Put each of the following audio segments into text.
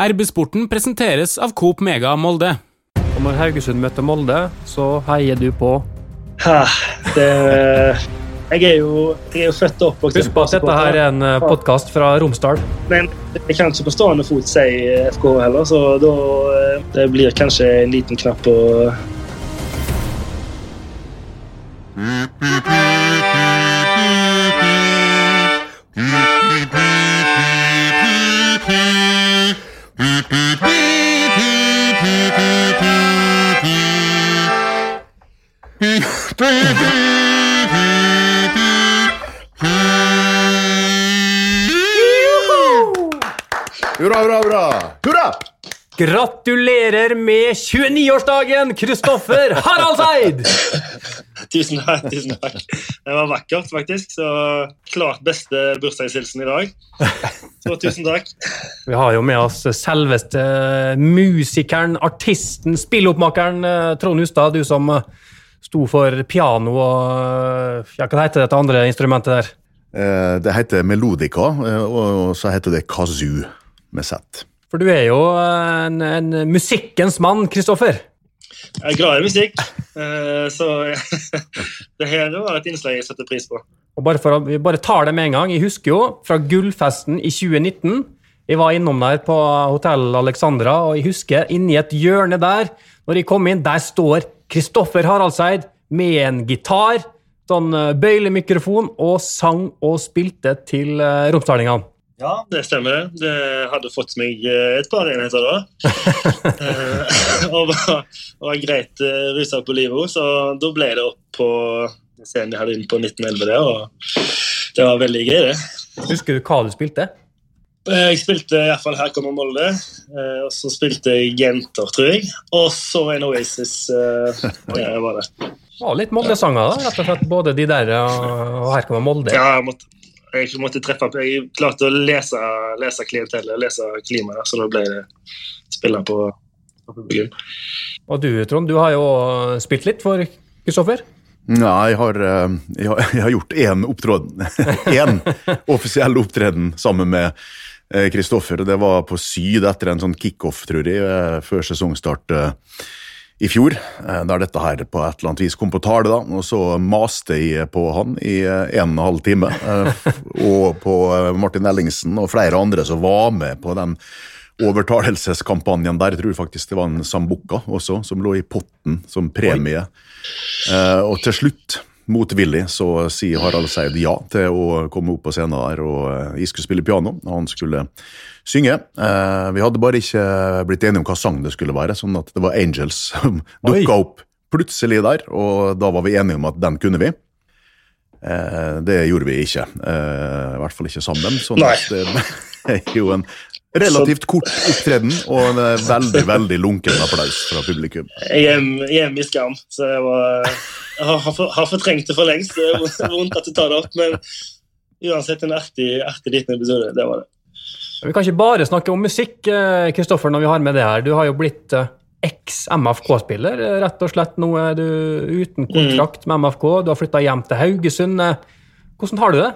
RB-sporten presenteres av Coop Mega Molde. Og når Haugesund møter Molde, så heier du på Ha, det, jeg, er jo, jeg er jo født og oppvokst Husk på at dette her er en podkast fra Romsdal. Men jeg kan ikke på stående fot si FK heller, så da eh, det blir kanskje en liten knapp på 유라 유라 유라 유라 Gratulerer med 29-årsdagen, Kristoffer Haraldseid! Tusen takk. tusen takk. Det var vakkert, faktisk. Så klart beste bursdagshilsen i dag. Så tusen takk. Vi har jo med oss selveste musikeren, artisten, spilloppmakeren eh, Trond Hustad. Du som eh, sto for piano og ja, Hva heter dette andre instrumentet der? Eh, Det heter melodica, eh, og så heter det kazoo med Z. For du er jo en, en musikkens mann, Kristoffer. Jeg er glad i musikk, eh, så det her var et innslag jeg setter pris på. Og bare for å, Vi bare tar det med en gang. Jeg husker jo fra gullfesten i 2019. Jeg var innom der på Hotell Alexandra, og jeg husker inni et hjørne der, når jeg kom inn, der står Kristoffer Haraldseid med en gitar, sånn eh, bøylemikrofon, og sang og spilte til eh, romsdalingene. Ja, det stemmer. det. Hadde fått meg eh, et par enheter da. Eh, og var, var greit uh, rusa på livet, så da ble det opp på scenen jeg hadde inn på 1911 der, og det var veldig gøy, det. Husker du hva du spilte? Eh, Jeg spilte iallfall Her kommer Molde, eh, og så spilte jeg Jenter, tror jeg. Og så en Oasis. eh, Det var det. Det var litt Molde-sanger, da, rett og slett. Både de der og Her kommer Molde. Ja, jeg måtte, jeg måtte treffe opp. Jeg klarte å lese, lese klientellet, lese klimaet, så da ble det spiller på, på publikum. Og du, Trond, du har jo spilt litt for Kristoffer? Nei, jeg har, eh, jeg har, jeg har gjort én opptreden. Én offisiell opptreden sammen med eh, Kristoffer. Det var på Syd etter en sånn kickoff, tror jeg, eh, før sesongstart i fjor. eh, Der dette her på et eller annet vis kom på tale, da. Og så maste jeg på han i eh, en og en halv time. eh, Og på Martin Ellingsen og flere andre som var med på den overtalelseskampanjen der. Jeg tror faktisk det var en Sambuca også, som lå i potten som premie. Og til slutt, motvillig, så sier Harald Seid ja til å komme opp på scenen der. Og eh, jeg skulle spille piano, og han skulle synge. Eh, vi hadde bare ikke blitt enige om hva sang det skulle være, sånn at det var Angels som dukka opp plutselig der, og da var vi enige om at den kunne vi. Eh, det gjorde vi ikke, eh, i hvert fall ikke sammen. Sånn at det er jo en relativt kort opptreden og en eh, veldig, veldig lunken applaus fra publikum. Er hjemme i skam, så jeg, var, jeg har, har, for, har fortrengt det for lengst. Det er vondt at du tar det opp, men uansett en artig, artig liten episode. Det var det. Vi kan ikke bare snakke om musikk, eh, Kristoffer, når vi har med det her. Du har jo blitt eh, eks-MFK-spiller, rett og slett. Nå er du uten kontrakt med MFK. Du har flytta hjem til Haugesund. Hvordan har du det?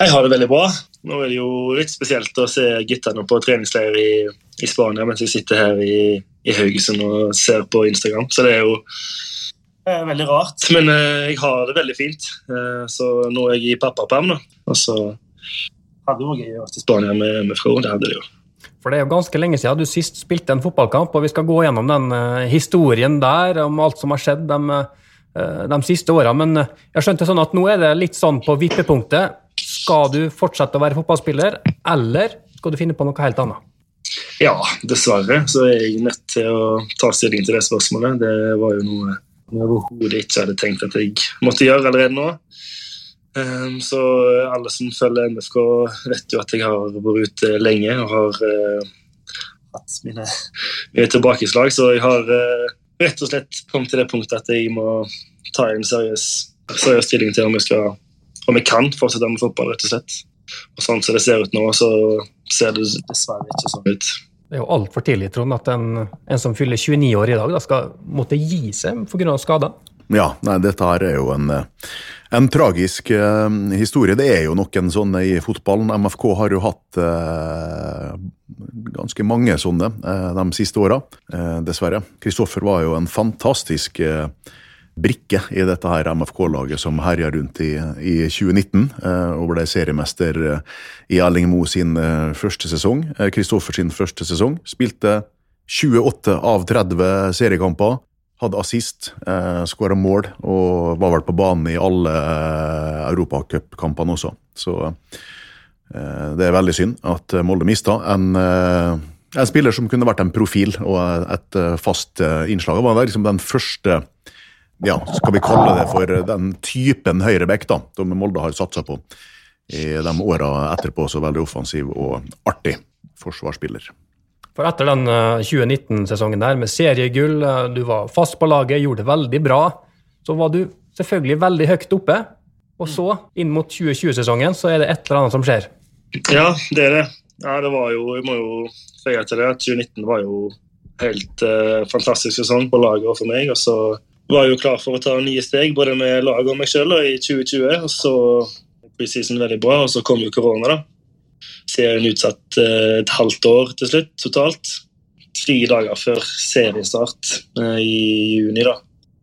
Jeg har det veldig bra. Nå er det jo litt spesielt å se guttene på treningsleir i, i Spania mens jeg sitter her i, i Haugesund og ser på Instagram. Så det er jo det er veldig rart. Men eh, jeg har det veldig fint. Eh, så nå er jeg i pappaperm, da. Og så hadde det vært gøy å være til Spania med, med Fro. Det hadde det jo. For det er jo ganske lenge siden du sist spilte en fotballkamp, og vi skal gå gjennom den eh, historien der, om alt som har skjedd de, eh, de siste åra. Men eh, jeg skjønte sånn at nå er det litt sånn på vippepunktet. Skal du fortsette å være fotballspiller, eller skal du finne på noe helt annet? Ja, dessverre så er jeg nødt til å ta stilling til det spørsmålet. Det var jo noe jeg overhodet ikke hadde tenkt at jeg måtte gjøre allerede nå. Ehm, Så alle som følger MFK, vet jo at jeg har vært ute lenge og har eh, hatt mine, mine tilbakeslag. Så jeg har eh, rett og slett kom til det punktet at jeg må ta en seriøs, seriøs stilling til om jeg, skal, om jeg kan fortsette med fotball, rett og slett. Og sånn som det ser ut nå, så ser det dessverre ikke sånn ut. Det er jo altfor tidlig, Trond, at en, en som fyller 29 år i dag, da skal måtte gi seg pga. skader. Ja, nei, dette her er jo en, en tragisk eh, historie. Det er jo noen sånne i fotballen. MFK har jo hatt eh, ganske mange sånne de siste åra, dessverre. Kristoffer var jo en fantastisk brikke i dette her MFK-laget som herja rundt i, i 2019 og ble seriemester i Erling Mo sin første sesong. Kristoffer sin første sesong. Spilte 28 av 30 seriekamper. Hadde assist, eh, skåra mål og var vel på banen i alle eh, europacupkampene også. Så eh, det er veldig synd at Molde mista en, eh, en, spiller som kunne vært en profil og et eh, fast eh, innslag. Det var liksom den første ja, skal vi kalle det for den typen høyreback da, som Molde har satsa på i de åra etterpå. Så veldig offensiv og artig forsvarsspiller. For etter den 2019-sesongen der med seriegull, eh, du var fast på laget, gjorde det veldig bra, så var du selvfølgelig veldig høyt oppe. Og så, inn mot 2020-sesongen, så er det et eller annet som skjer. Ja, det er det. Ja, det var jo, Jeg må jo føye til det at 2019 var jo helt eh, fantastisk sesong på laget og for meg. Og så var jeg jo klar for å ta nye steg, både med laget og meg sjøl i 2020. Og så preseason veldig bra, og så kom jo korona, da serien utsatt eh, et halvt år til slutt totalt. Tre dager før seriestart eh, i juni, da.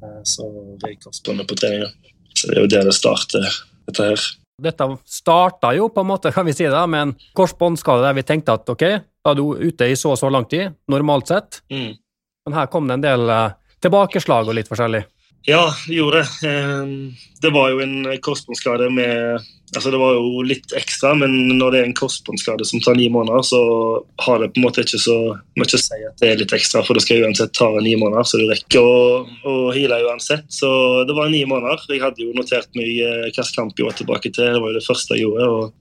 Eh, så røyk korsbåndet på treninga. Så det er jo der det starter, dette her. Dette starta jo på en måte, kan vi si det, med en korsbåndskade der vi tenkte at ok, da er du ute i så og så lang tid, normalt sett. Mm. Men her kom det en del tilbakeslag og litt forskjellig. Ja, det gjorde det. Ehm, det var jo en korsbåndskade med altså Det var jo litt ekstra, men når det er en korsbåndskade som tar ni måneder, så har det på en måte ikke så mye å si at det er litt ekstra, for det skal uansett ta ni måneder, så du rekker å, å uansett. Så det var ni måneder. Jeg hadde jo notert meg eh, hvilken kamp jeg var tilbake til. Det var jo det første jeg gjorde. og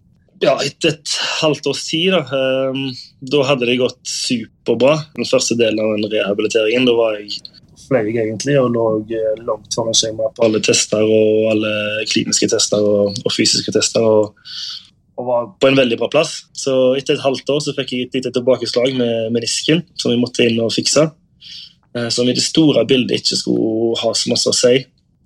ja, etter et halvt års tid, da, um, da hadde det gått superbra. Den første delen av den rehabiliteringen. Da var jeg fløy egentlig og lå eh, langt foran skjemaet på alle tester og alle kliniske tester og, og fysiske tester. Og, og, var på en veldig bra plass. Så etter et halvt år så fikk jeg et lite tilbakeslag med menisken som vi måtte inn og fikse. Eh, som i det store bildet ikke skulle ha så masse å si.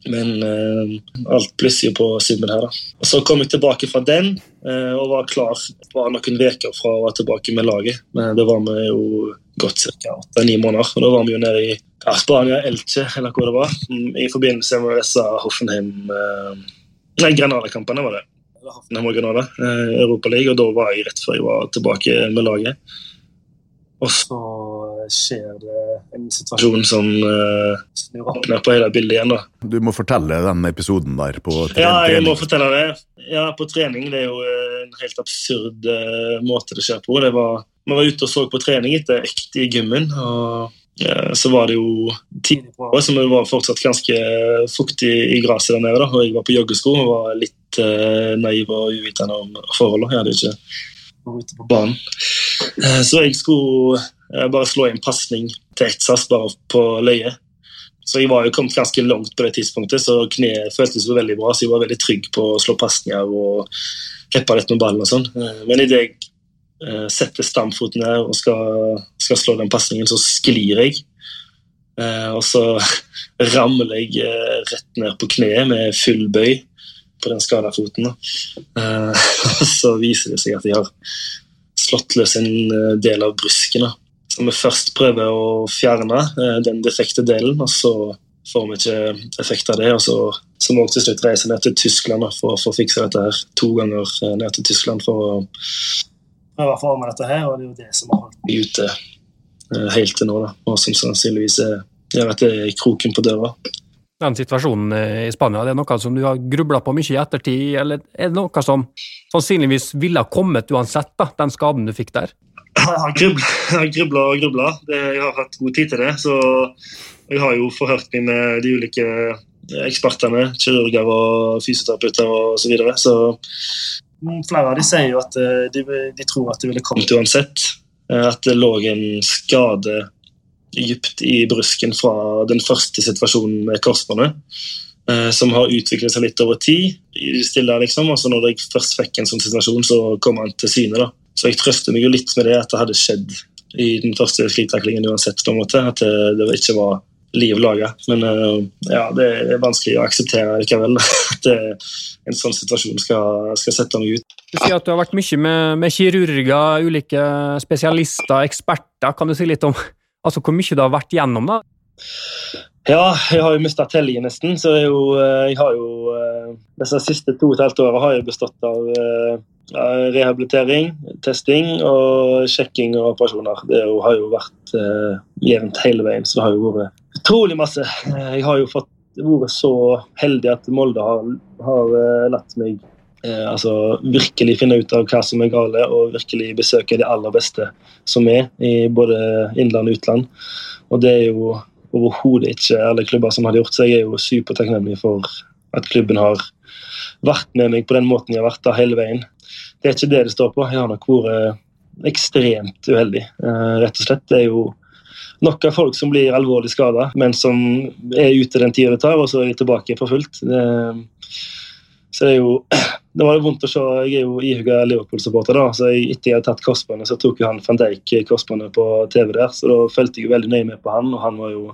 Men eh, alt plusser jo på summen her. da. Og Så kom jeg tilbake fra den eh, og var klar bare noen uker fra å være tilbake med laget. Men det var vi jo gått ca. åtte-ni måneder. og Da var vi jo nede i ja, Spania, Elche, eller hvor det var, i forbindelse med disse Hoffenheim eh, Nei, Granada-kampene var det. Hoffenheim og Granada, Europa Europaliga, og da var jeg rett før jeg var tilbake med laget. Og så skjer det en situasjon som uh, snur opp ned på hele bildet igjen. da. Du må fortelle den episoden der på trening. Ja, jeg må fortelle det. Ja, på trening. Det er jo en helt absurd uh, måte det skjer på. Det var, vi var ute og så på trening etter økt i gymmen. og ja, så var det jo tidlig på året, så vi var fortsatt ganske fuktig i gresset der nede. da, og Jeg var på joggesko og var litt uh, naiv og uvitende om forholdene. Jeg hadde ikke vært ute på banen. Så jeg skulle bare slå inn pasning til Etsas bare på løye. Så jeg var jo kommet ganske langt på det tidspunktet, så kneet føltes jo veldig bra. Så jeg var veldig trygg på å slå pasninger og heppe litt med ballen og sånn. Eh, men idet jeg eh, setter stamfoten ned og skal, skal slå den pasningen, så sklir jeg. Eh, og så ramler jeg rett ned på kneet med full bøy på den skada foten. Og så viser det seg at jeg har slått løs en del av brysken. Som vi først prøver å fjerne, eh, den defekte delen. og så får vi ikke effekt av det. og Så, så må vi til slutt reise ned til Tyskland for, for å fikse dette her. To ganger eh, ned til Tyskland for å prøve å med dette her. og Det er jo det som har holdt meg ute eh, helt til nå, da, og som sannsynligvis gjør at det er kroken på døra. Den situasjonen i Spania, det er noe som du har grubla på mye i ettertid, eller er det noe som sannsynligvis ville ha kommet uansett, da, den skaden du fikk der? Jeg har grubla og grubla. Jeg har hatt god tid til det. Så jeg har jo forhørt meg med de ulike ekspertene, kirurger og fysioterapeuter osv. Så, videre. så mm, flere av de sier jo at eh, de, de, tror at det ville kommet uansett. Eh, at det lå en skade dypt i brusken fra den første situasjonen med korsbåndet. Eh, som har utviklet seg litt over tid. stille liksom, og så Når jeg først fikk en sånn situasjon, så kom han til syne. da. Så jeg trøster meg jo litt med det at det hadde skjedd i den første skitaklingen uansett. på en måte, At det, det ikke var liv laga. Men uh, ja, det er vanskelig å akseptere likevel at en sånn situasjon skal, skal, sette meg ut. Du sier at du har vært mye med, med kirurger, ulike spesialister, eksperter. Kan du si litt om altså, hvor mye du har vært gjennom? da? Ja, jeg har jo mista tellingen nesten. Så jeg, jo, jeg har jo Disse siste to og et halvt åra har jeg bestått av rehabilitering, testing og sjekking og operasjoner. Det har jo vært eh, jevnt hele veien, så det har jo vært utrolig masse. Eh, jeg har jo fått, vært så heldig at Molde har, har eh, latt meg eh, altså, virkelig finne ut av hva som er gale, og virkelig besøke de aller beste som er i både innland og utland. Og det er jo overhodet ikke alle klubber som hadde gjort, så jeg er jo supertakknemlig for at klubben har vært med meg på den måten jeg har vært da hele veien det er ikke det det står på. Jeg har nok vært ekstremt uheldig, eh, rett og slett. Det er jo nok av folk som blir alvorlig skada, men som er ute den tida det tar, og så er de tilbake for fullt. Det, så det er jo det var vondt å se. Jeg er jo ihuga Liverpool-supporter. da, så Etter jeg hadde tatt korsbåndet, så tok jo han van Dijk korsbåndet på TV der. Så da fulgte jeg veldig nøye med på han, og han var jo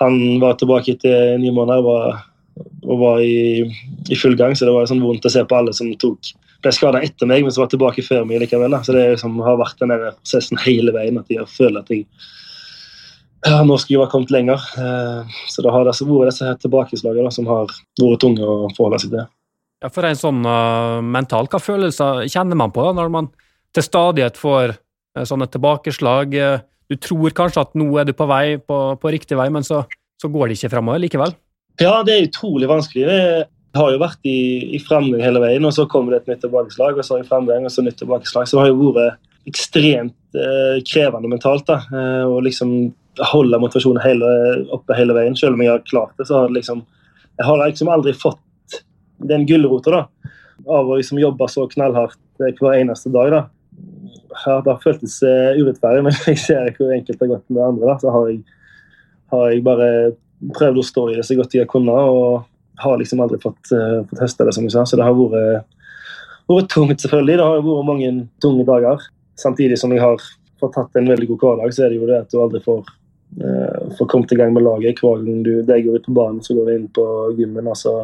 han var tilbake etter ni måneder var, og var i, i, full gang. Så det var sånn vondt å se på alle som tok ble skada etter meg, men som var tilbake før meg likevel. Da. Så det liksom, har vært den prosessen hele veien, at jeg føler at jeg ja, nå skulle jeg ha kommet lenger. Eh, så det har altså vært disse tilbakeslagene som har vært tunge å forholde seg til. Ja, For en sånn uh, mental, hva følelser kjenner man på da, når man til stadighet får uh, sånne tilbakeslag? Uh, du tror kanskje at nå er du på vei, på, på riktig vei, men så, så går det ikke fremover likevel? Ja, det er utrolig vanskelig. Det er har jo vært i, i framgang hele veien, og så kommer det et nytt tilbakeslag, og så i framgang, og så nytt tilbakeslag. Så det har jo vært ekstremt eh, krevende mentalt da, eh, og liksom holde motivasjonen hele, oppe hele veien. Selv om jeg har klart det, så har det liksom Jeg har liksom aldri fått den gulrota av å liksom jobbe så knallhardt eh, hver eneste dag. da. Det har føltes urettferdig, men jeg ser hvor enkelt det har gått med andre. da, Så har jeg, har jeg bare prøvd å stå i det så godt jeg har kunnet. og har liksom aldri fått, uh, fått høste det, som jeg sa. Så det har vært, vært tungt, selvfølgelig. Det har vært mange tunge dager. Samtidig som jeg har fått tatt en veldig god hverdag, så er det jo det at du aldri får, uh, får kommet i gang med laget. Hver du deg går ut på banen, så går du inn på gymmen. altså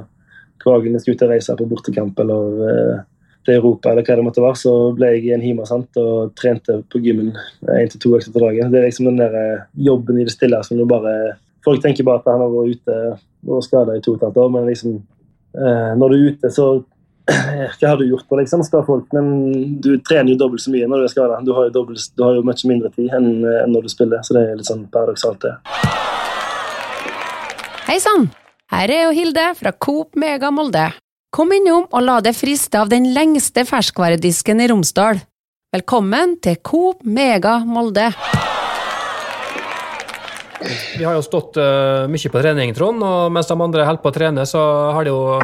Hver gang jeg skal ut og reise på bortekamp eller uh, til Europa, eller hva det måtte være, så ble jeg i en hima sant, og trente på gymmen én til to økter på dagen. Det er liksom den der jobben i det stille som du bare Folk tenker bare at han har vært ute og skada i to og et halvt år, men liksom eh, Når du er ute, så Hva har du gjort på, liksom, skal folk. Men du trener jo dobbelt så mye når du er skada. Du, har jo du har jo mye mindre tid enn, enn når du spiller, så det er litt sånn paradoksalt, det. Hei sann! Her er jo Hilde fra Coop Mega Molde. Kom innom og la deg friste av den lengste ferskvaredisken i Romsdal. Velkommen til Coop Mega Molde. Vi har jo stått uh, mye på trening, Trond, og mens de andre holder på å trene, så har det jo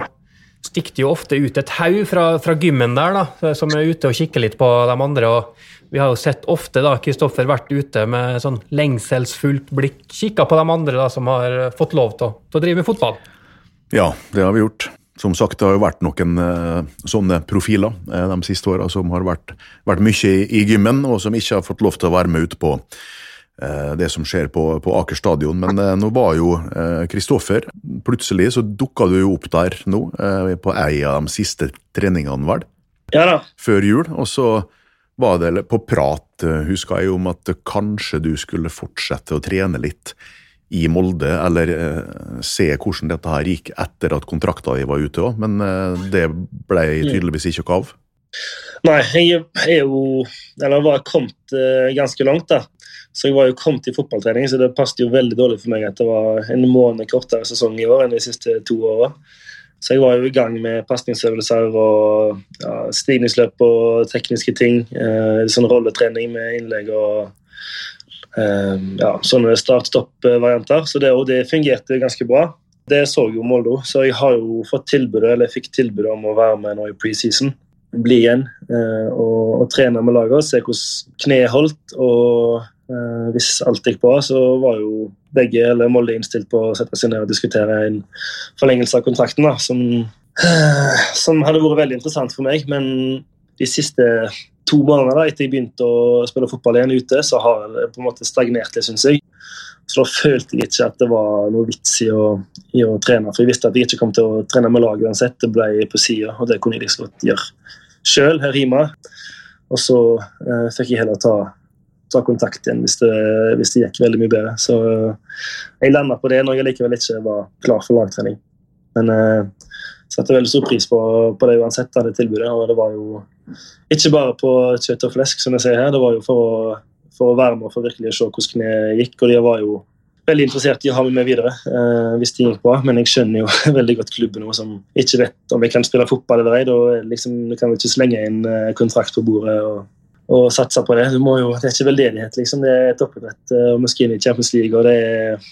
stikket jo ofte ut et haug fra, fra, gymmen der, da, som er ute og kikker litt på de andre. og Vi har jo sett ofte da, Kristoffer vært ute med sånn lengselsfullt blikk, kikka på de andre da, som har fått lov til til å drive med fotball. Ja, det har vi gjort. Som sagt, det har jo vært noen eh, sånne profiler eh, de siste åra som har vært, vært mye i, i, gymmen, og som ikke har fått lov til å være med ute på Eh, det som skjer på, på Aker stadion. Men eh, nå var jo Kristoffer eh, Plutselig så dukka du jo opp der nå, på ei av de siste treningene, vel? Ja da. Før jul. Og så var det på prat, huska jeg, om at kanskje du skulle fortsette å trene litt i Molde, eller se hvordan dette her gikk etter at kontrakta di var ute òg, men det ble tydeligvis ikke noe av? Nei, jeg er jo Eller var kommet ganske langt, da. Så jeg var jo kommet i fotballtrening, så det passet jo veldig dårlig for meg at det var en måned kortere sesong i år enn de siste to åra. Så jeg var jo i gang med pasningsøvelser og ja, stigningsløp og tekniske ting. Eh, sånn rolletrening med innlegg og eh, ja, sånne start-stopp-varianter. Så det, det fungerte ganske bra. Det så jo Molde så jeg har jo fått tilbudet, eller jeg fikk tilbudet om å være med nå i preseason. Bli igjen eh, og, og, trene med laget, se hvordan kneet holdt. og hvis alt gikk bra, så var jo begge eller Molde innstilt på å sette seg ned og diskutere en forlengelse av kontrakten, da, som, eh, som hadde vært veldig interessant for meg. Men de siste to månedene da, etter jeg begynte å spille fotball igjen ute, så har det på en måte stagnert litt, syns jeg. Så da følte jeg ikke at det var noe vits i å, i å trene. For jeg visste at jeg ikke kom til å trene med laget uansett. Det ble på sida, og det kunne jeg liksom godt gjøre sjøl her hjemme. Og så eh, fikk jeg heller ta, ta kontakt igjen hvis det, hvis det, gikk veldig mye bedre. Så eh, jeg landa på det når jeg likevel ikke var klar for lagtrening. Men eh, satte veldig stor pris på, på det uansett, det tilbudet. Og det var jo ikke bare på kjøtt og flesk, som jeg ser her. Det var jo for å for å være med og for virkelig å se hvordan kneet gikk. Og de var jo veldig interessert i å ha meg med videre eh, hvis det gikk bra. Men jeg skjønner jo veldig godt klubben nå som ikke vet om jeg kan spille fotball eller ei. Da liksom, kan vi ikke slenge inn eh, kontrakt på bordet og, og satse på det. Jo, det er ikke veldedighet, liksom. Det er toppidrett eh, og vi skal inn i Champions League. og det er,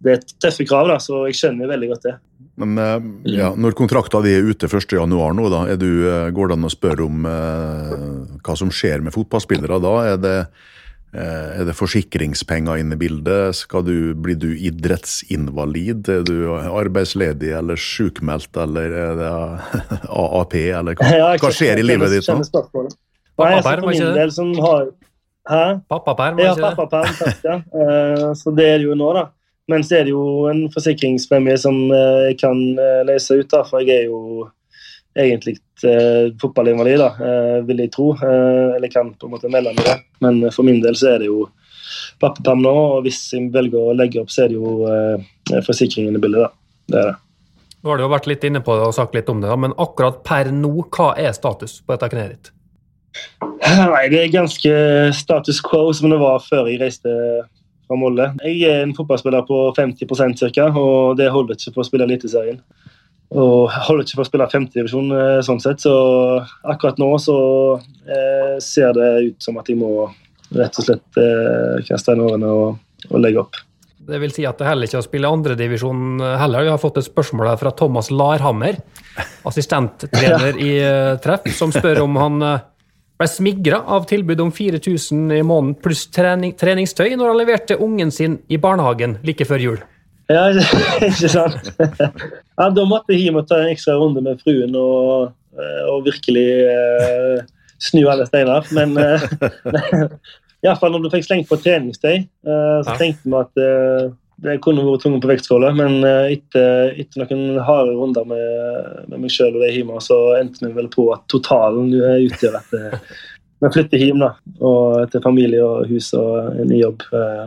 det er tøffe krav, da, så jeg skjønner veldig godt det. Men eh, ja, Når kontrakta di er ute 1.1 nå, da, du, eh, går det an å spørre om eh, hva som skjer med fotballspillere da? Er det Eh, er det forsikringspenger inne i bildet? Du, blir du idrettsinvalid? Er du arbeidsledig eller sjukmeldt, eller er det AAP, eller hva, hva skjer i livet ditt nå? Pappaperm, var ikke det? Som har, hæ? Pappaperm, var ikke det? Ja, takk, ja. Uh, så det er det jo nå, da. Men så er det jo en forsikringspremie som eh, jeg kan løse ut, da, for jeg er jo egentlig eh, fotballinvalid, da, vil jeg tro. Eh, eller kan på en måte melde meg det. Men for min del så er det jo pappaperm nå, og hvis jeg velger å legge opp, så er det jo eh, forsikringen i bildet. da. Det er det. Nå har du jo vært litt inne på det og sagt litt om det, da, men akkurat per nå, hva er status på dette kneet ditt? Nei, Det er ganske status quo som det var før jeg reiste fra Molde. Jeg er en fotballspiller på 50% ca., og det holder ikke for å spille Eliteserien. Og holder ikke for å spille femtedivisjon, eh, sånn sett, så akkurat nå så eh, ser det ut som at jeg må rett og slett eh, kaste inn årene og, og, legge opp. Det vil si at det heller ikke å spille andredivisjon eh, heller. Vi har fått et spørsmål her fra Thomas Larhammer, assistenttrener i uh, Treff, som spør om han ble smigra av tilbud om 4000 i måneden pluss trening, treningstøy når han leverte ungen sin i barnehagen like før jul. Ja, ikke sant? Ja, da måtte jeg hjem og ta en ekstra runde med fruen og, eh, og virkelig uh, snu alle steiner. Men uh, iallfall når du fikk slengt på treningstøy, uh, så tenkte vi at uh, det kunne vært tungt på vektskåla. Men uh, etter, etter, noen harde runder med, med meg sjøl og det hjemme, så endte vi vel på at totalen utgjør at vi flytter hjem da, og til familie og hus og ny jobb.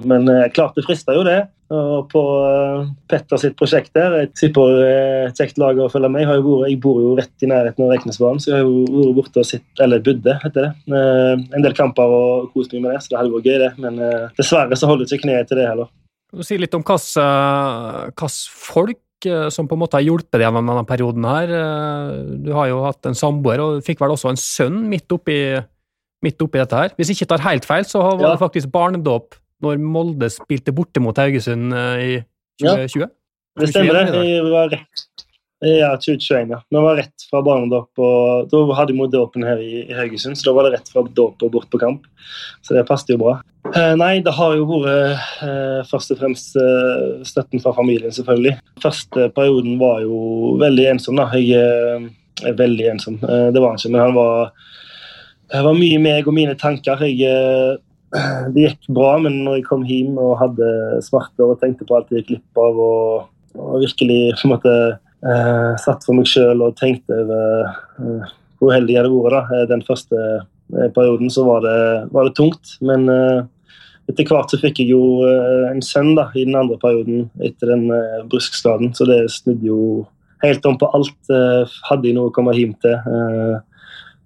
Men klart det frister jo det og på eh, Petter sitt prosjekt der. Et kjekt lag å følge med. Jeg, jeg, bor jo rett i nærheten av Reknesbanen, så jeg har jo vært borte og sett Eller bodde, heter det. Eh, en del kamper og kost meg med det, så det hadde vært gøy, det. Men eh, dessverre så holder ikke kneet til det heller. Du sier litt om hvilke folk som på en måte har hjulpet deg gjennom denne perioden her. Du har jo hatt en samboer, og fikk vel også en sønn midt oppi, midt oppi dette her. Hvis jeg ikke tar helt feil, så var det faktisk barnedåp når Molde spilte borte mot Haugesund eh, i 2020? Ja, det stemmer det. Jeg var rett. Ja, 2021, ja. Vi var rett fra barnedåp. og Da hadde vi dåpen her i, i, Haugesund, så da var det rett fra dåp og bort på kamp. Så det passet jo bra. Eh, nei, det har jo vært eh, først og fremst eh, støtten fra familien, selvfølgelig. Første perioden var jo veldig ensom, da. Jeg er veldig ensom. Det var han ikke, men han var, var mye meg og mine tanker. Jeg det gikk bra, men når jeg kom hjem og hadde smerter og tenkte på alt jeg gikk glipp av, og, og, virkelig på en måte eh, satt for meg sjøl og tenkte over eh, hvor heldig jeg hadde vært den første perioden, så var det, var det tungt. Men eh, etter hvert så fikk jeg jo eh, en sønn da, i den andre perioden etter den eh, bruskskaden, så det snudde jo helt om på alt. hadde jeg noe å komme hjem til.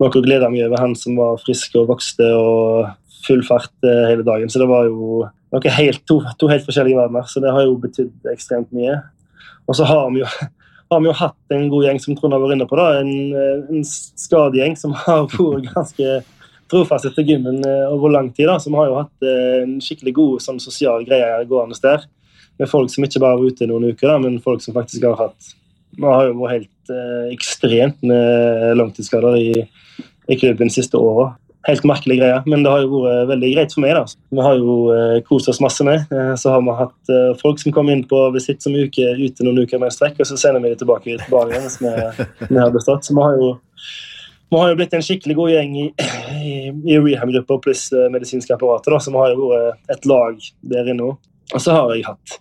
noe å glede meg over, han som var frisk og vokste. og full fart eh, hele dagen. Så det var jo noe helt, to, to, helt forskjellige verdener. Så det har jo betydd ekstremt mye. Og så har vi jo, har vi jo hatt en god gjeng, som Trond har vært inne på. da, En, eh, en skadegjeng som har vært ganske trofaste til gymmen eh, over lang tid. da, så Vi har jo hatt en skikkelig god sånn, sosial greie gående der. Med folk som ikke bare var ute noen uker, da, men folk som faktisk har hatt Vi har jo vært helt eh, ekstremt med langtidsskader i, i klubben de siste åra helt merkelig greie, men det har jo vært veldig greit for meg. da. Vi har jo eh, kost oss masse med. Eh, så har vi hatt eh, folk som kom inn på visitt som uke, ute noen uker med en strekk, og så sender vi dem tilbake til hvis vi, vi har bestått. Så vi har jo vi har jo blitt en skikkelig god gjeng i, i, rehab-gruppa pluss medisinske apparater. da, Så vi har jo vært et lag der inne òg. Og så har jeg hatt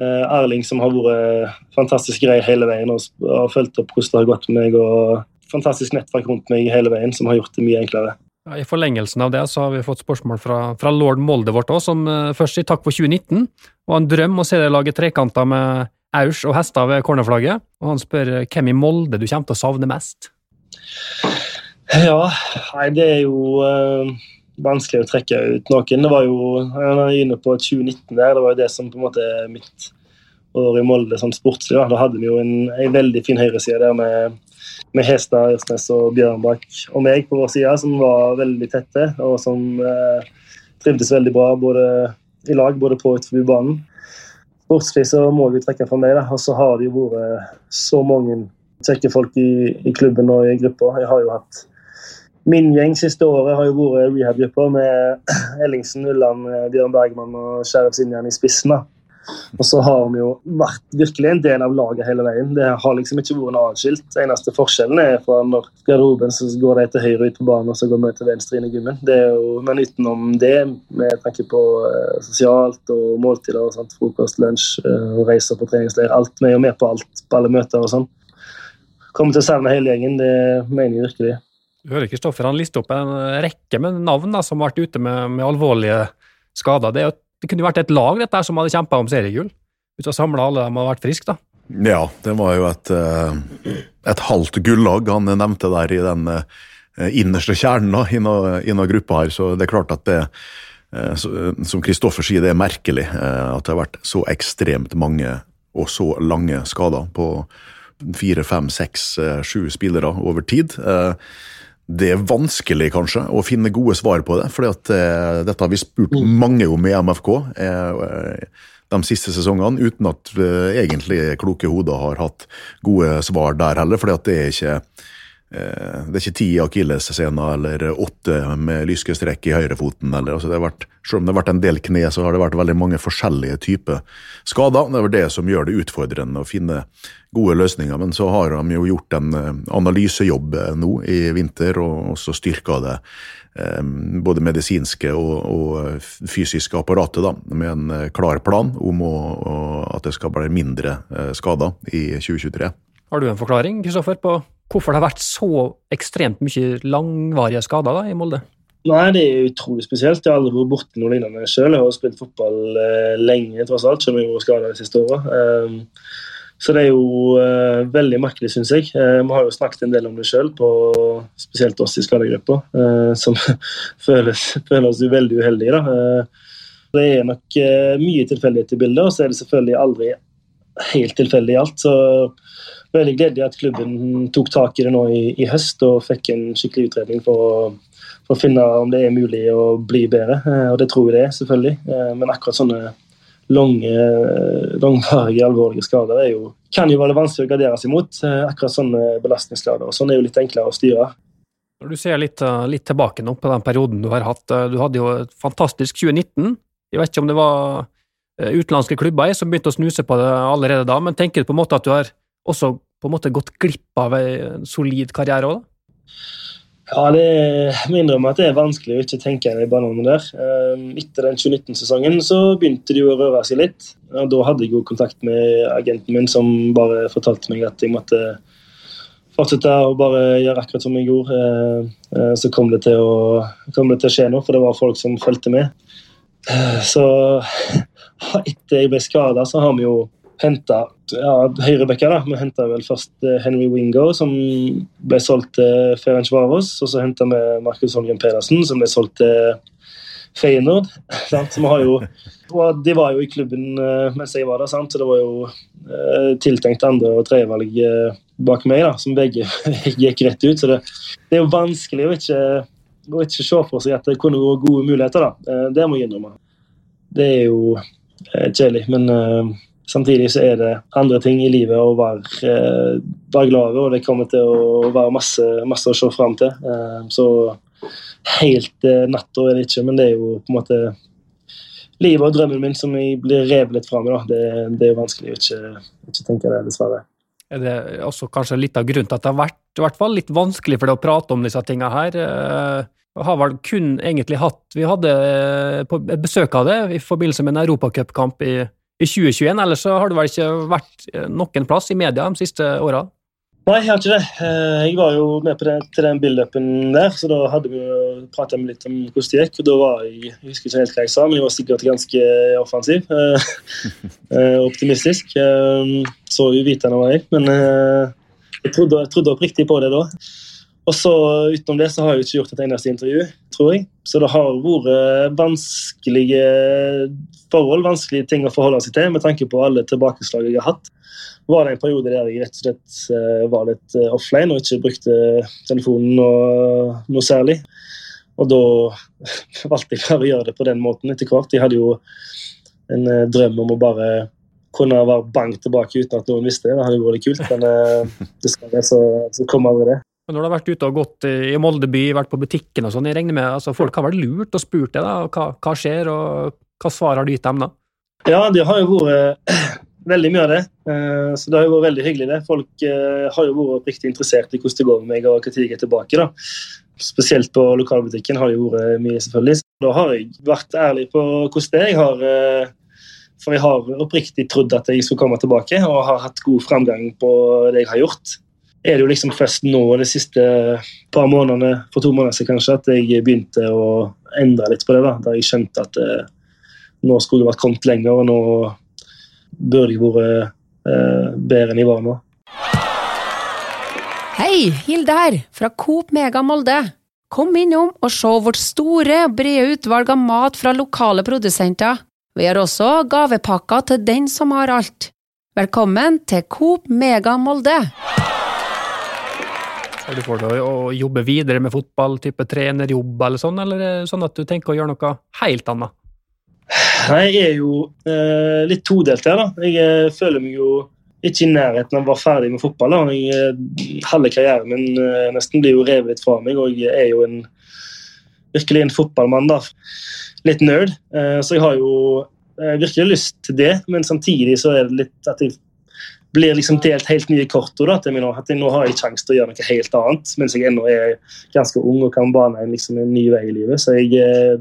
uh, Erling, som har vært fantastisk grei hele veien og har fulgt opp hvordan det har gått med meg. og Fantastisk nettverk rundt meg hele veien, som har gjort det mye enklere. I forlengelsen av det så har vi fått spørsmål fra, fra lord Molde vårt òg, som eh, først sier takk for 2019. Og han drømmer å se deg lage trekanter med Aus og hester ved cornerflagget. Og han spør eh, hvem i Molde du kommer til å savne mest. Ja, nei, det er jo eh, vanskelig å trekke ut noen. Det var jo, Jeg var inne på 2019 der, det var jo det som på en måte er mitt år i Molde sånn sportslig. Da, da hadde vi jo en, en veldig fin høyreside der med, med Hestad, Ørsnes og Bjørnbakk og meg på vår side, som var veldig tette, og som eh, trivdes veldig bra både i lag, både på og utenfor banen. Sportslig så må vi trekke fra meg, da. og så har det jo vært så mange kjekke folk i, i klubben og i gruppa. Jeg har jo hatt Min gjeng siste året har jo vært rehab-grupper med Ellingsen, Ulland, eh, Bjørn Bergman og Sheriff Sinjan i spissen. Og så har vi jo vært virkelig en del av laget hele veien. Det har liksom ikke vært noe atskilt. Eneste forskjellen er fra når garderoben så går de til høyre ut på banen, og så går vi til venstre inn i gymmen. Men utenom det, med tanke på eh, sosialt og måltider, og sånt, frokost, lunsj eh, og reiser på treningsleir, alt, vi er jo med på alt på alle møter og sånn. Kommer til å savne hele gjengen, det mener jeg virkelig. Du hører Kristoffer han lister opp en rekke med navn da, som har vært ute med, med alvorlige skader. Det, det kunne jo vært et lag dette her som hadde kjempa om seriegull. Hvis du har samla alle de hadde vært friske, da. Ja, det var jo et, eh, et halvt gullag han nevnte der i den eh, innerste kjernen da, innen, gruppa her, så det er klart at det eh, Som Kristoffer sier, det er merkelig at det har vært så ekstremt mange og så lange skader på fire, fem, seks, eh, sju spillere over tid. Eh, Det er vanskelig kanskje å finne gode svar på det, for dette har vi spurt mange om i MFK. eh, de siste sesongene, uten at eh, egentlig kloke hoder har hatt gode svar der heller. fordi at det er ikke eh, det er ikke ti akillesscener eller åtte med lyske strekk i høyrefoten. Eller, altså det har vært, selv om det har vært en del kne, så har det vært veldig mange forskjellige typer skader. Det er det som gjør det utfordrende å finne gode løsninger. Men så har de jo gjort en eh, analysejobb eh, nå i vinter, og også styrka det eh, både medisinske og, og fysiske apparatet da, med en eh, klar plan om å, at det skal bli mindre eh, skader i 2023. Har du en forklaring, Kristoffer, på hvorfor det har vært så ekstremt mye langvarige skader da, i Molde? Nei, det er utrolig spesielt. Jeg har aldri vært borti noe lignende sjøl. Jeg har spilt fotball eh, lenge, tross alt, selv om jeg har vært skada de siste åra. Um, så det er jo eh, veldig merkelig, syns jeg. Eh, vi har jo snakket en del om det sjøl, spesielt oss i skadegruppa, som føler oss veldig uheldige. Det er nok mye tilfeldighet i bildet, og så er det selvfølgelig aldri helt tilfeldig i alt. Så veldig gledelig at klubben tok tak i det nå i, i høst og fikk en skikkelig utredning for å, for å finne om det er mulig å bli bedre. Eh, Og det tror jeg det er, selvfølgelig. Eh, Men akkurat sånne lange, langvarige, alvorlige skader er jo, kan jo være vanskelig å gardere seg mot. Eh, Akkurat sånne belastningsskader. og Sånn er jo litt enklere å styre. Når du ser litt, eh, litt tilbake nå på den perioden du har hatt, eh, du hadde jo et fantastisk 2019. Jeg vet ikke om det var eh, utenlandske klubber som begynte å snuse på det allerede da, men tenker du på en måte at du har også på en måte gått glipp av en solid karriere òg, da? Ja, det må innrømme at det er vanskelig å ikke tenke i banene der. Eh, Etter den 2019-sesongen så begynte jo å røre seg litt. og Da hadde jeg jo kontakt med agenten min, som bare fortalte meg at jeg måtte fortsette å bare gjøre akkurat som jeg gjorde. Eh, eh, Så kom det til å, det til å skje noe, for det var folk som fulgte med. Så etter jeg ble skada, så har vi jo henta ja, høyrebacker. da. Vi henta vel først eh, Henry Wingo, som ble solgt til Ferencvaros. Og så henta vi Markus Holmgren Pedersen, som ble solgt til Feyenoord. sant? Så jo, de var jo i klubben eh, mens jeg var der, sant? så det var jo eh, tiltenkt andre- og tredjevalg eh, bak meg, da, som begge gikk rett ut. Så det, det er jo vanskelig å ikke, å ikke se for seg at det kunne vært gode muligheter. da. Det må jeg innrømme. Det er jo eh, kjedelig, men samtidig så er det andre ting i livet å være, eh, være glad over, og det kommer til å være masse, masse å se fram til. Eh, så helt eh, natta er det ikke, men det er jo på en måte livet og drømmen min som jeg blir revet litt fra meg. Det, det er jo vanskelig å ikke, ikke tenke det, dessverre. Er det også kanskje litt av grunnen til at det har vært i hvert fall litt vanskelig for deg å prate om disse tingene her? Har vel kun egentlig hatt Vi hadde besøk av det i forbindelse med en europacupkamp i, i 2021, ellers så har det vel ikke vært eh, noen plass i media de siste åra? Nei, jeg har ikke det. Eh, jeg var jo med på det, til den build-upen der, så da hadde vi prata litt om hvordan det gikk. og da var Jeg jeg husker ikke helt hva jeg sa, men jeg var sikkert ganske offensiv. Optimistisk. Så uvitende var jeg, men jeg trodde, jeg trodde oppriktig på det da. Og så Utenom det så har jeg ikke gjort et eneste intervju, tror jeg. Så det har vært vanskelige forhold, vanskelige ting å forholde seg til med tanke på alle tilbakeslag jeg har hatt. Var det en periode der jeg rett og slett eh, var litt eh, offline og ikke brukte telefonen noe, noe særlig. Og da valgte jeg bare å gjøre det på den måten etter hvert. Jeg hadde jo en eh, drøm om å bare kunne være bank tilbake uten at noen visste det. Det hadde vært kult, men dessverre så, så kom aldri det. Men når du har vært ute og gått i Molde by, vært på butikken og sånn, jeg regner med altså folk har vært lurt og spurt deg da, hva, hva skjer, og hva svar har du gitt dem da? Ja, det har jo vært veldig mye av det. Eh, så det har jo vært veldig hyggelig. det. Folk eh, har jo vært oppriktig interessert i hvordan det går med meg og når jeg er tilbake. da. Spesielt på lokalbutikken har det vært mye, selvfølgelig. Da har jeg vært ærlig på hvordan det er. Jeg har, eh, for jeg har oppriktig trodd at jeg skulle komme tilbake, og har hatt god framgang på det jeg har gjort er det jo liksom først nå de siste par månedene, for to måneder siden kanskje, at jeg begynte å endre litt på det. Da Da jeg skjønte at eh, nå skulle jeg vært kommet lenger, og nå burde jeg vært eh, bedre enn jeg var nå. Hei, Hilde her, fra Coop Mega Molde. Kom innom og se vårt store brede utvalg av mat fra lokale produsenter. Vi har også gavepakker til den som har alt. Velkommen til Coop Mega Molde! Har du for deg å jobbe videre med fotball, type trenerjobb eller sånn, eller er sånn at du tenker å gjøre noe helt annet? Nei, Jeg er jo eh, litt todelt her, da. Jeg eh, føler meg jo ikke i nærheten av å være ferdig med fotball. Da. Jeg, eh, halve karrieren min eh, nesten blir jo revet litt fra meg, og jeg er jo en, virkelig en fotballmann. da. Litt nerd. Eh, så jeg har jo virkelig lyst til det, men samtidig så er det litt at jeg blir liksom delt helt nye kort. Da, til nå, at nå har jeg sjanse til å gjøre noe helt annet, mens jeg ennå er ganske ung og kan bane en, liksom, en ny vei i livet. Så jeg, eh,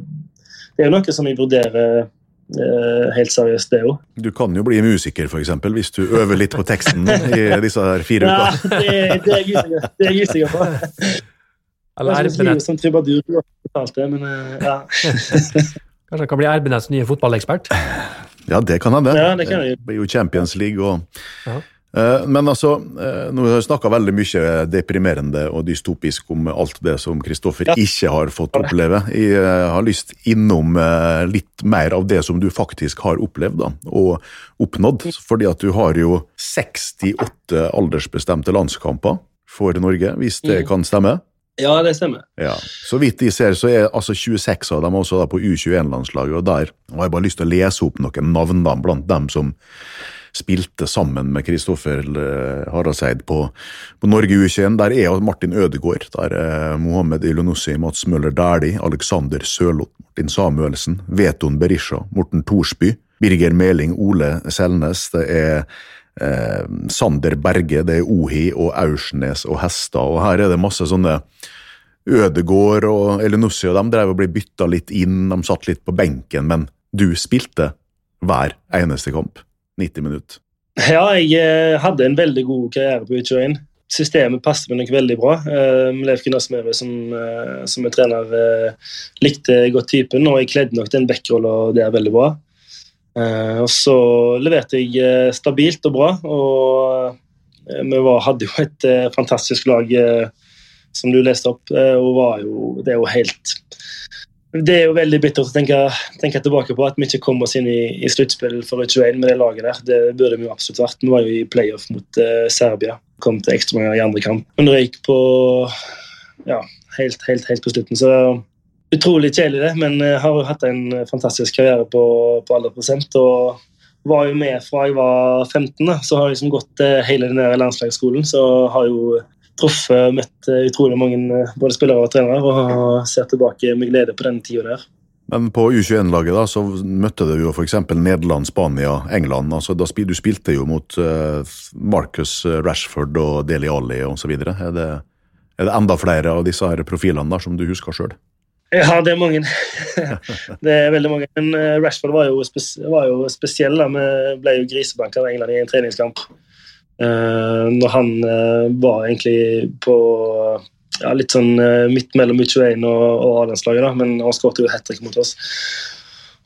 det er jo noe som jeg vurderer eh, helt seriøst, det òg. Du kan jo bli musiker, f.eks., hvis du øver litt på teksten i disse her fire ukene. Ja, det, det er jeg usikker på. Eller Erbenet. Som trubadur, men ja. Kanskje han kan bli Erbenets nye fotballekspert? Ja, det kan hende. Ja, det kan. Det blir jo Champions League og ja. Eh, men altså, eh, nå har vi snakka veldig mye deprimerende og dystopisk om alt det som Kristoffer ja. ikke har fått oppleve. Jeg eh, har lyst innom litt mer av det som du faktisk har opplevd da, og oppnådd. Fordi at du har jo 68 aldersbestemte landskamper for Norge, hvis det mm. kan stemme? Ja, det stemmer. Ja. Så vidt de ser, så er altså 26 av dem også da på U21-landslaget, og der har jeg bare lyst til å lese opp noen navn da, blant dem som spilte sammen med Kristoffer Haraldseid Haraseid på, på Norge U21. Der er Martin Ødegaard, der er Mohammed Ilonossi, Mats Møller Dæhlie, Alexander Sørloth, Martin Samuelsen, Veton Berisha, Morten Thorsby, Birger Meling, Ole Selnes. Det er eh, Sander Berge, det er Ohi og Aursnes og hester, og her er det masse sånne Ødegård og Elinussi og dem drev og ble bytta litt inn, de satt litt på benken, men du spilte hver eneste kamp. 90 minutter. Ja, jeg eh, hadde en veldig god karriere på U21. Systemet passet meg nok veldig bra. Uh, Leif Gunnar Smøre, som, uh, som er trener, likte godt typen, og jeg kledde nok den backrolla der veldig bra. Eh, og så leverte jeg eh, stabilt og bra, og eh, vi var, hadde jo et fantastisk lag, som du leste opp, og var jo Det er jo helt det er jo veldig bittert å tenke, tenke, tilbake på at vi ikke kom oss inn i, i sluttspill for U21 med det laget der. Det burde vi jo absolutt vært. Vi var jo i playoff mot uh, Serbia. Kom til ekstraomganger i andre kamp. Men røyk på ja, helt, helt, helt på slutten. Så utrolig kjedelig, det, men jeg har jo hatt en fantastisk karriere på, på alle prosent. og var jo med fra jeg var 15, da. så har jeg liksom gått eh, hele den landslagsskolen. Så har jo truffet møtt eh, utrolig mange eh, både spillere og trenere og ser tilbake med glede på den tida der. Men på U21-laget da, så møtte du jo f.eks. Nederland, Spania, England. altså da Du spilte jo mot Marcus Rashford og Deli Alli osv. Er, det, er det enda flere av disse her profilene der som du husker sjøl? Ja, det er mange. det er veldig mange. Men eh, Rashford var jo, spes var jo spesiell. Da. Vi ble jo grisebanka av England i en treningskamp. Uh, når han uh, var egentlig på ja, litt sånn uh, midt mellom U21 og, og A-landslaget, men han skåret jo hat trick mot oss.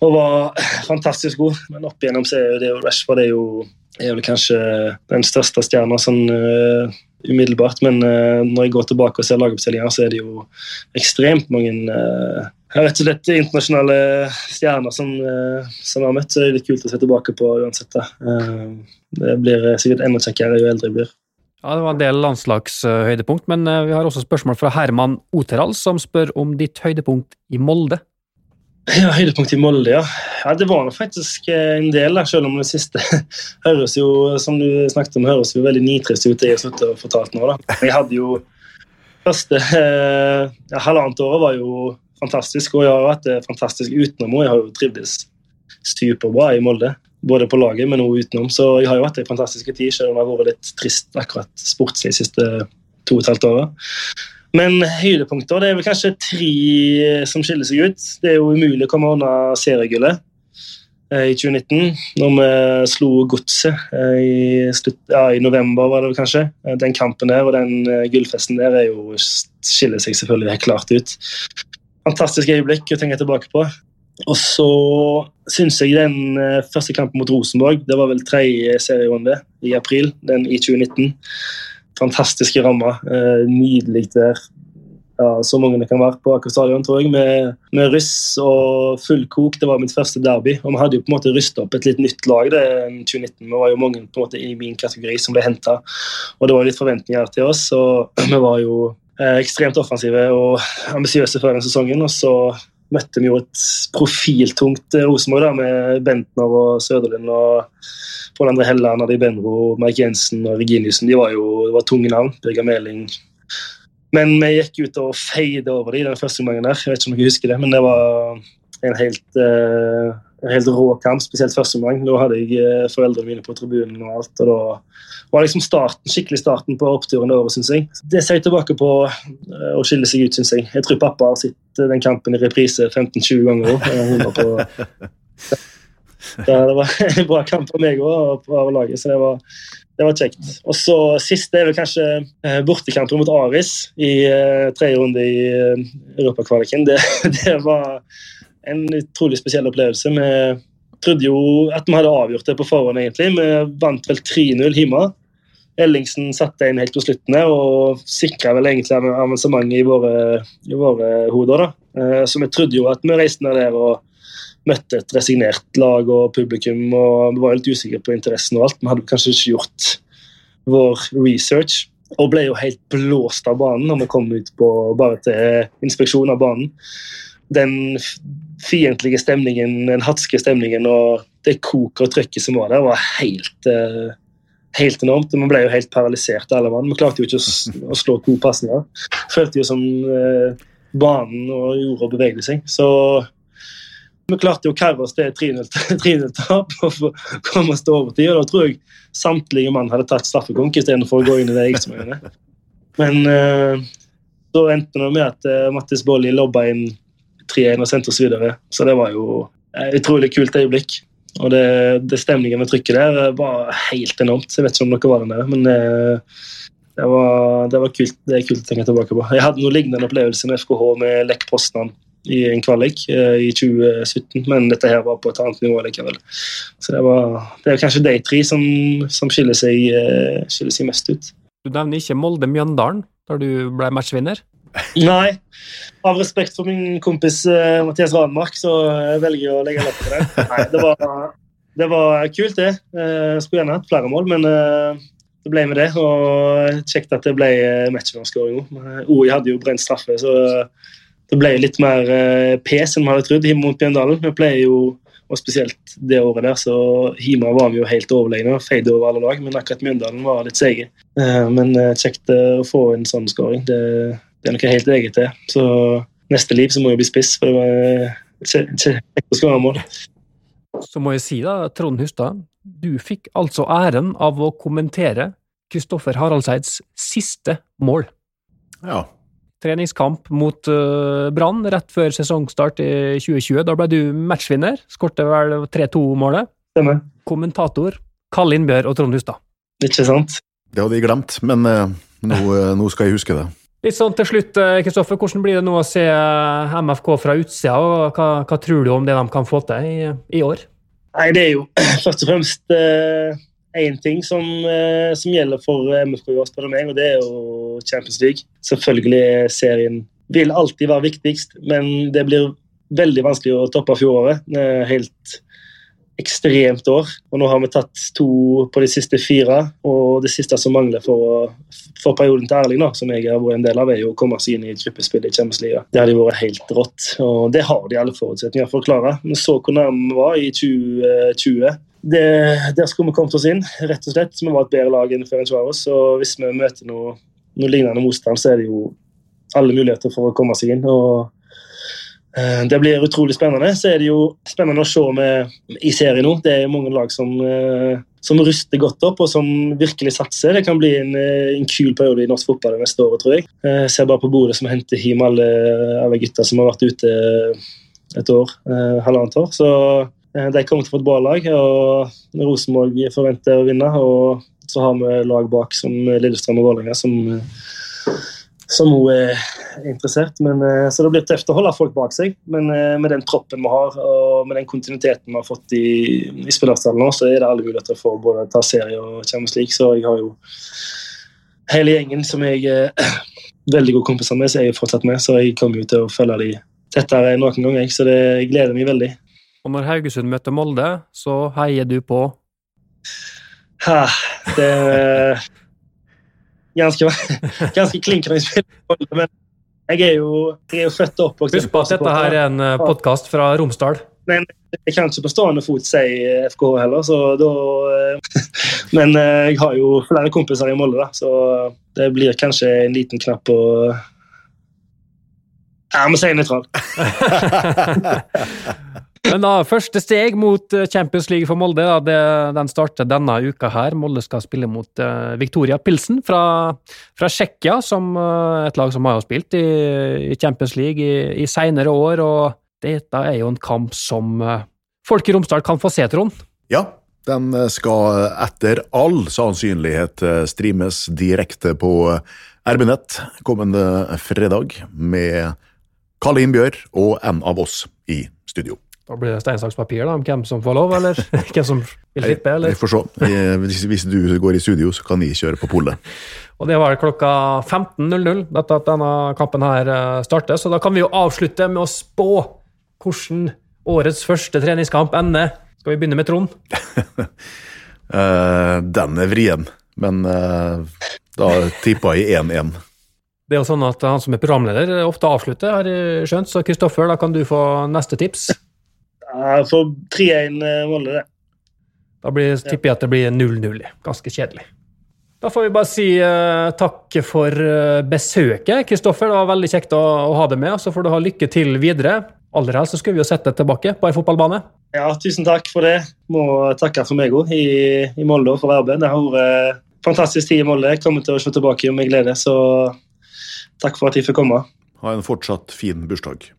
Og var fantastisk god. Men opp igjennom så er jo det Rashford er jo, er jo kanskje den største stjerna sånn umiddelbart. Men når jeg går tilbake og ser lagoppstillinga, så er det jo ekstremt mange rett og slett internasjonale stjerner som, som jeg har møtt. Så det er litt kult å se tilbake på uansett. Det blir sikkert enda kjekkere jo eldre jeg blir. Ja, Det var en del landslagshøydepunkt, men vi har også spørsmål fra Herman Oteral, som spør om ditt høydepunkt i Molde. Ja, Høydepunkt i Molde, ja. ja. Det var faktisk en del, da, selv om det siste høres jo som du snakket om, høres jo veldig nitrist ut. det jeg har og fortalt nå da. Jeg hadde jo første ja, halvannet året var jo fantastisk, og jeg har det fantastisk utenom. og Jeg har jo trivdes superbra i Molde både på laget, men også utenom. Så jeg har jo hatt en fantastisk tid, selv om det har vært litt trist akkurat sportslig de siste to og et halvt åra. Men høydepunkter det er vel kanskje tre som skiller seg ut. Det er jo umulig å komme unna seriegullet i 2019, når vi slo Godset i, ja, i, november, var det vel kanskje. Den kampen der og den gullfesten der er jo, skiller seg selvfølgelig helt klart ut. Fantastisk øyeblikk å tenke tilbake på. Og så syns jeg den første kampen mot Rosenborg, det var vel tredje serierunde i april, den i 2019. Fantastiske rammer. Uh, nydelig der. Ja, så mange det kan være på Aker stadion, tror jeg. Med, med ryss og full kok. Det var mitt første derby. Og vi hadde jo på en måte rysta opp et litt nytt lag det 2019. Vi var jo mange på en måte i min kategori som ble henta. Og det var litt forventninger til oss. Og vi var jo eh, ekstremt offensive og ambisiøse før den sesongen. Og så møtte vi jo et profiltungt Rosenborg da, med Bentner og Søderlund og Pål André Helland, Adi Benro, Merk Jensen og Reginiussen. De var jo det var tunge navn. Birger Meling. Men vi gikk ut og feide over dem den første gangen der. Jeg vet ikke om dere husker det, men det var en helt, uh, en helt rå kamp, spesielt første omgang. Da hadde jeg uh, foreldrene mine på tribunen og alt. og da var liksom starten, skikkelig starten på oppturen over, syns jeg. Det ser jeg tilbake på uh, å skille seg ut, syns jeg. Jeg tror pappa har sett den kampen i reprise 15-20 ganger det var en bra kamp for meg og for laget, så det var, det var kjekt. Og så Siste er vel kanskje bortekampen mot Aris i tredje runde i europakvaliken. Det, det var en utrolig spesiell opplevelse. Vi trodde jo at vi hadde avgjort det på forhånd, egentlig. Vi vant vel 3-0 hjemme. Ellingsen satte inn helt på slutten og sikra vel egentlig avansementet i våre, i våre hoder. da. Eh, så vi trodde jo at vi reiste ned der og møtte et resignert lag og publikum. og Vi var litt usikre på interessen og alt. Vi hadde kanskje ikke gjort vår research. Og ble jo helt blåst av banen når vi kom ut på, bare til inspeksjon av banen. Den fiendtlige stemningen, den hatske stemningen og det koket og trøkket som var der, var helt uh, helt enormt. Vi ble jo helt paralysert, alle mann. Vi klarte jo ikke å, slå to pasninger. Følte jo som eh, banen og jorda bevegde seg. Så vi klarte å karre oss til 3-0-tap og komme oss til overtid. Og da tror jeg samtlige mann hadde tatt straffekonk istedenfor å gå inn i det jeg som gjorde. Men uh, så endte det med at uh, Mattis Bolli lobba inn 3-1 og sendte oss videre. Så det var jo et utrolig kult øyeblikk. Og det, det stemningen med trykket der var helt enormt. Jeg vet ikke om dere var der, men det, det, var, det var kult. Det er kult å tenke tilbake på. Jeg hadde noe lignende opplevelse med FKH med Lech Poznan i en kvalik eh, i 2017, men dette her var på et annet nivå likevel. Så det, var, det er kanskje de tre som, som skiller, seg, eh, skiller, seg, mest ut. Du nevner ikke Molde-Mjøndalen, da du ble matchvinner? Nei. Av respekt for min kompis uh, Mathias Ranmark, så jeg velger å legge lett på det. Nei, det var, det var kult, det. Uh, skulle gjerne hatt flere mål, men uh, det ble med det. Og kjekt at det ble matchvinnerskåring òg. OI hadde jo brent straffe, så det ble litt mer pes enn vi hadde trodd mot Bjøndalen. Vi pleier jo og spesielt det året der, så Hima var vi jo helt overlegne og feide over alle lag, men akkurat Mjøndalen var litt seige. Men kjekt å få en sånn skåring. Det, det er noe helt eget, det. Så neste liv så må jeg bli spiss, for det var kjekt å skåre mål. Så må jeg si da, Trond Hustad, du fikk altså æren av å kommentere Kristoffer Haraldseids siste mål. Ja. Treningskamp mot uh, Brann rett før sesongstart i 2020. Da ble du matchvinner. Skårte vel 3-2-målet. Stemmer. Kommentator Kalle Innbjørg og Trond Hustad. Ikke sant? Det hadde jeg glemt, men uh, nå, uh, nå, skal jeg huske det. Litt sånn til slutt, Kristoffer. Hvordan blir det nå å se MFK fra utsida, og hva, hva, tror du om det de kan få til i, i år? Nei, Det er jo først og fremst én ting som, som, gjelder for MFK i år, spør meg, og det er jo Champions League. Selvfølgelig er serien vil alltid være viktigst, men det blir veldig vanskelig å toppe fjoråret. Helt ekstremt år. Og nå har vi tatt to på de siste fire, og det siste som mangler for, for perioden til Erling, da, som jeg har vært en del av, er jo å komme seg inn i gruppespillet i Champions League. Det hadde vært helt rått, og det har de alle forutsetninger for å klare. Vi så hvor nærme vi var i 2020. Det, der skulle vi kommet oss inn, rett og slett. Vi var et bedre lag enn Ferencvaros, og hvis vi møter noe, noe lignende motstand, så er det jo alle muligheter for å komme seg inn. og Eh, det blir utrolig spennende. Så er det jo spennende å se med, i serien nå. Det er mange lag som, eh, som ruster godt opp og som virkelig satser. Det kan bli en, eh, en kul periode i norsk fotball det neste året, tror jeg. Jeg ser bare på bordet som henter hjem alle, alle gutta som har vært ute et år, halvannet år. Så de kommer til å få et bra lag. og Rosenborg forventer å vinne. Og så har vi lag bak som Lillestrøm og Vålerenga som som hun er interessert. Men, eh, så det blir tøft å holde folk bak seg. Men eh, med den troppen vi har, og med den kontinuiteten vi har fått i, i spillerstallen nå, så er det alle muligheter for både å ta serie og Champions League. Så jeg har jo hele gjengen som jeg er veldig gode kompiser med, så jeg er fortsatt med. Så jeg kommer jo til å følge dem tettere noen gang. Så det gleder meg veldig. Og når Haugesund møter Molde, så heier du på? Ha, det ganske, ganske klinkende spill. Men jeg er jo, jeg er jo født og Husk på at dette her er en eh, podkast fra Romsdal. Men jeg kan ikke på stående fot si FK heller, så da eh, Men eh, jeg har jo flere kompiser i Molde, da, så det blir kanskje en liten knapp på Ja, vi sier nøytral. Men da, første steg mot eh, Champions League for Molde, da, det, den starter denne uka her. Molde skal spille mot uh, Victoria Pilsen fra, fra Tsjekkia, uh, et lag som har spilt i, i Champions League i, i seinere år. og dette er jo en kamp som uh, folk i Romsdal kan få se, Trond? Ja, den skal etter all sannsynlighet streames direkte på RB-nett kommende fredag, med Kalle Innbjørg og en av oss i studio. Da blir det stein, saks, papir da, om hvem som får lov, eller hvem som vil slippe? eller? Vi får se. Hvis du går i studio, så kan jeg kjøre på polet. Og Det var klokka 15.00 at denne kampen her eh, starter, så da kan vi jo avslutte med å spå hvordan årets første treningskamp ender. Skal vi begynne med Trond? uh, den er vrien, men uh, da tipper jeg 1-1. Det er jo sånn at Han som er programleder, ofte avslutter, har jeg skjønt. Så Kristoffer, da kan du få neste tips. Ja, for 3-1 eh, Molde, det. Da blir, tipper jeg at det blir 0-0. Ganske kjedelig. Da får vi bare si uh, takk for uh, besøket, Kristoffer. Det var veldig kjekt å, å, ha deg med. Så får du ha lykke til videre. Aller helst så skulle vi jo sett deg tilbake på ei fotballbane. Ja, tusen takk for det. Må takke for meg òg i, i, Molde og for arbeidet. Det har vært fantastisk tid i Molde. Jeg kommer til å se tilbake med glede, så takk for at jeg fikk komme. Ha en fortsatt fin bursdag.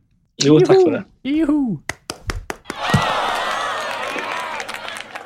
Jo, takk for det. Juhu.